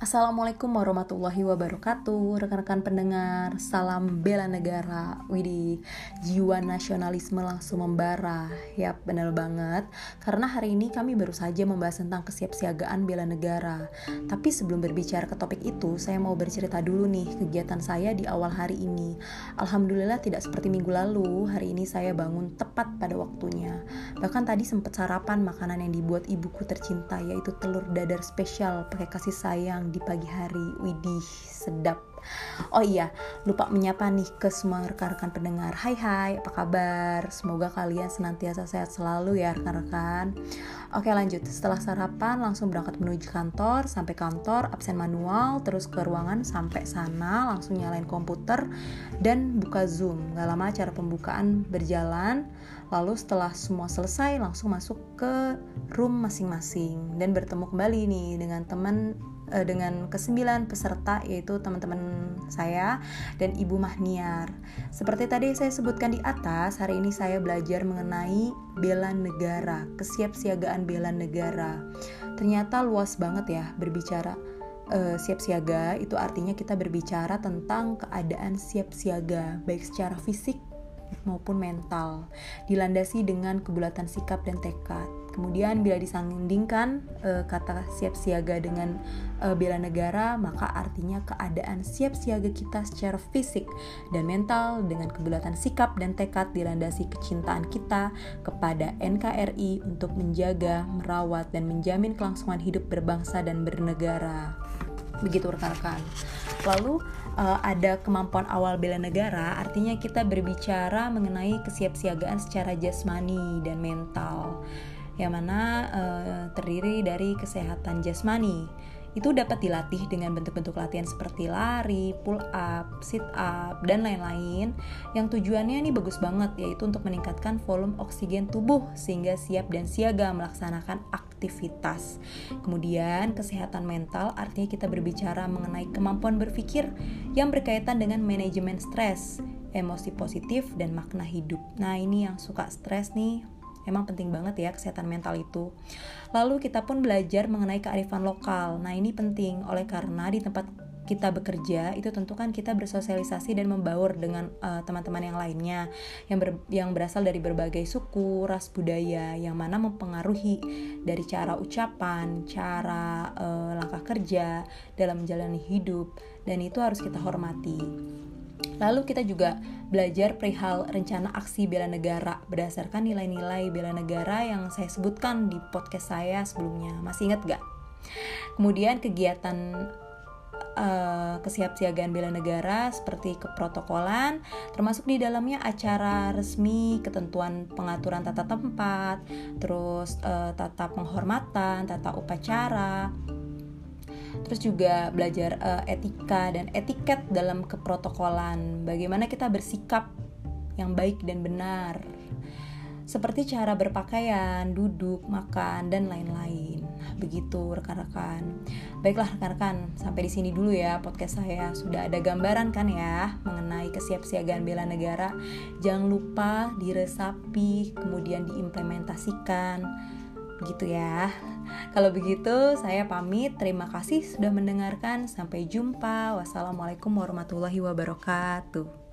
Assalamualaikum warahmatullahi wabarakatuh. Rekan-rekan pendengar Salam bela negara. Widih Jiwa nasionalisme langsung membara. Yap bener banget. Karena hari ini kami baru saja membahas tentang kesiapsiagaan bela negara. Tapi sebelum berbicara ke topik itu Saya mau bercerita dulu nih Kegiatan saya di awal hari ini. Alhamdulillah tidak seperti minggu lalu. Hari ini saya bangun tepat pada waktunya. Bahkan tadi sempat sarapan makanan yang dibuat ibuku tercinta Yaitu telur dadar spesial pakai kasih sayang yang di pagi hari. Widih, sedap. Oh iya, lupa menyapa nih ke semua rekan-rekan pendengar. Hai hai, apa kabar? Semoga kalian senantiasa sehat selalu ya rekan-rekan. Oke lanjut, setelah sarapan langsung berangkat menuju kantor, sampai kantor absen manual, terus ke ruangan sampai sana langsung nyalain komputer dan buka Zoom. Gak lama cara pembukaan berjalan, lalu setelah semua selesai langsung masuk ke room masing-masing dan bertemu kembali nih dengan teman uh, dengan kesembilan peserta yaitu teman-teman saya dan Ibu Mahniar. Seperti tadi saya sebutkan di atas, hari ini saya belajar mengenai bela negara, kesiapsiagaan bela negara. Ternyata luas banget ya berbicara uh, siap siaga itu artinya kita berbicara tentang keadaan siap siaga baik secara fisik maupun mental dilandasi dengan kebulatan sikap dan tekad Kemudian bila disandingkan e, kata siap siaga dengan e, bela negara, maka artinya keadaan siap siaga kita secara fisik dan mental dengan kebulatan sikap dan tekad dilandasi kecintaan kita kepada NKRI untuk menjaga, merawat dan menjamin kelangsungan hidup berbangsa dan bernegara. Begitu rekan-rekan. Lalu uh, ada kemampuan awal bela negara, artinya kita berbicara mengenai kesiapsiagaan secara jasmani dan mental yang mana uh, terdiri dari kesehatan jasmani. Itu dapat dilatih dengan bentuk-bentuk latihan seperti lari, pull up, sit up, dan lain-lain yang tujuannya ini bagus banget yaitu untuk meningkatkan volume oksigen tubuh sehingga siap dan siaga melaksanakan aktivitas. Kemudian kesehatan mental artinya kita berbicara mengenai kemampuan berpikir yang berkaitan dengan manajemen stres, emosi positif, dan makna hidup. Nah ini yang suka stres nih Emang penting banget ya kesehatan mental itu. Lalu kita pun belajar mengenai kearifan lokal. Nah, ini penting oleh karena di tempat kita bekerja itu tentu kan kita bersosialisasi dan membaur dengan uh, teman-teman yang lainnya yang ber, yang berasal dari berbagai suku, ras, budaya yang mana mempengaruhi dari cara ucapan, cara uh, langkah kerja dalam menjalani hidup dan itu harus kita hormati. Lalu kita juga belajar perihal rencana aksi bela negara berdasarkan nilai-nilai bela negara yang saya sebutkan di podcast saya sebelumnya. Masih ingat gak? Kemudian kegiatan uh, kesiapsiagaan bela negara seperti keprotokolan, termasuk di dalamnya acara resmi, ketentuan pengaturan tata tempat, terus uh, tata penghormatan, tata upacara, terus juga belajar uh, etika dan etiket dalam keprotokolan bagaimana kita bersikap yang baik dan benar seperti cara berpakaian, duduk, makan, dan lain-lain. Begitu rekan-rekan. Baiklah rekan-rekan, sampai di sini dulu ya podcast saya. Sudah ada gambaran kan ya mengenai kesiapsiagaan bela negara. Jangan lupa diresapi, kemudian diimplementasikan Gitu ya. Kalau begitu, saya pamit. Terima kasih sudah mendengarkan. Sampai jumpa. Wassalamualaikum warahmatullahi wabarakatuh.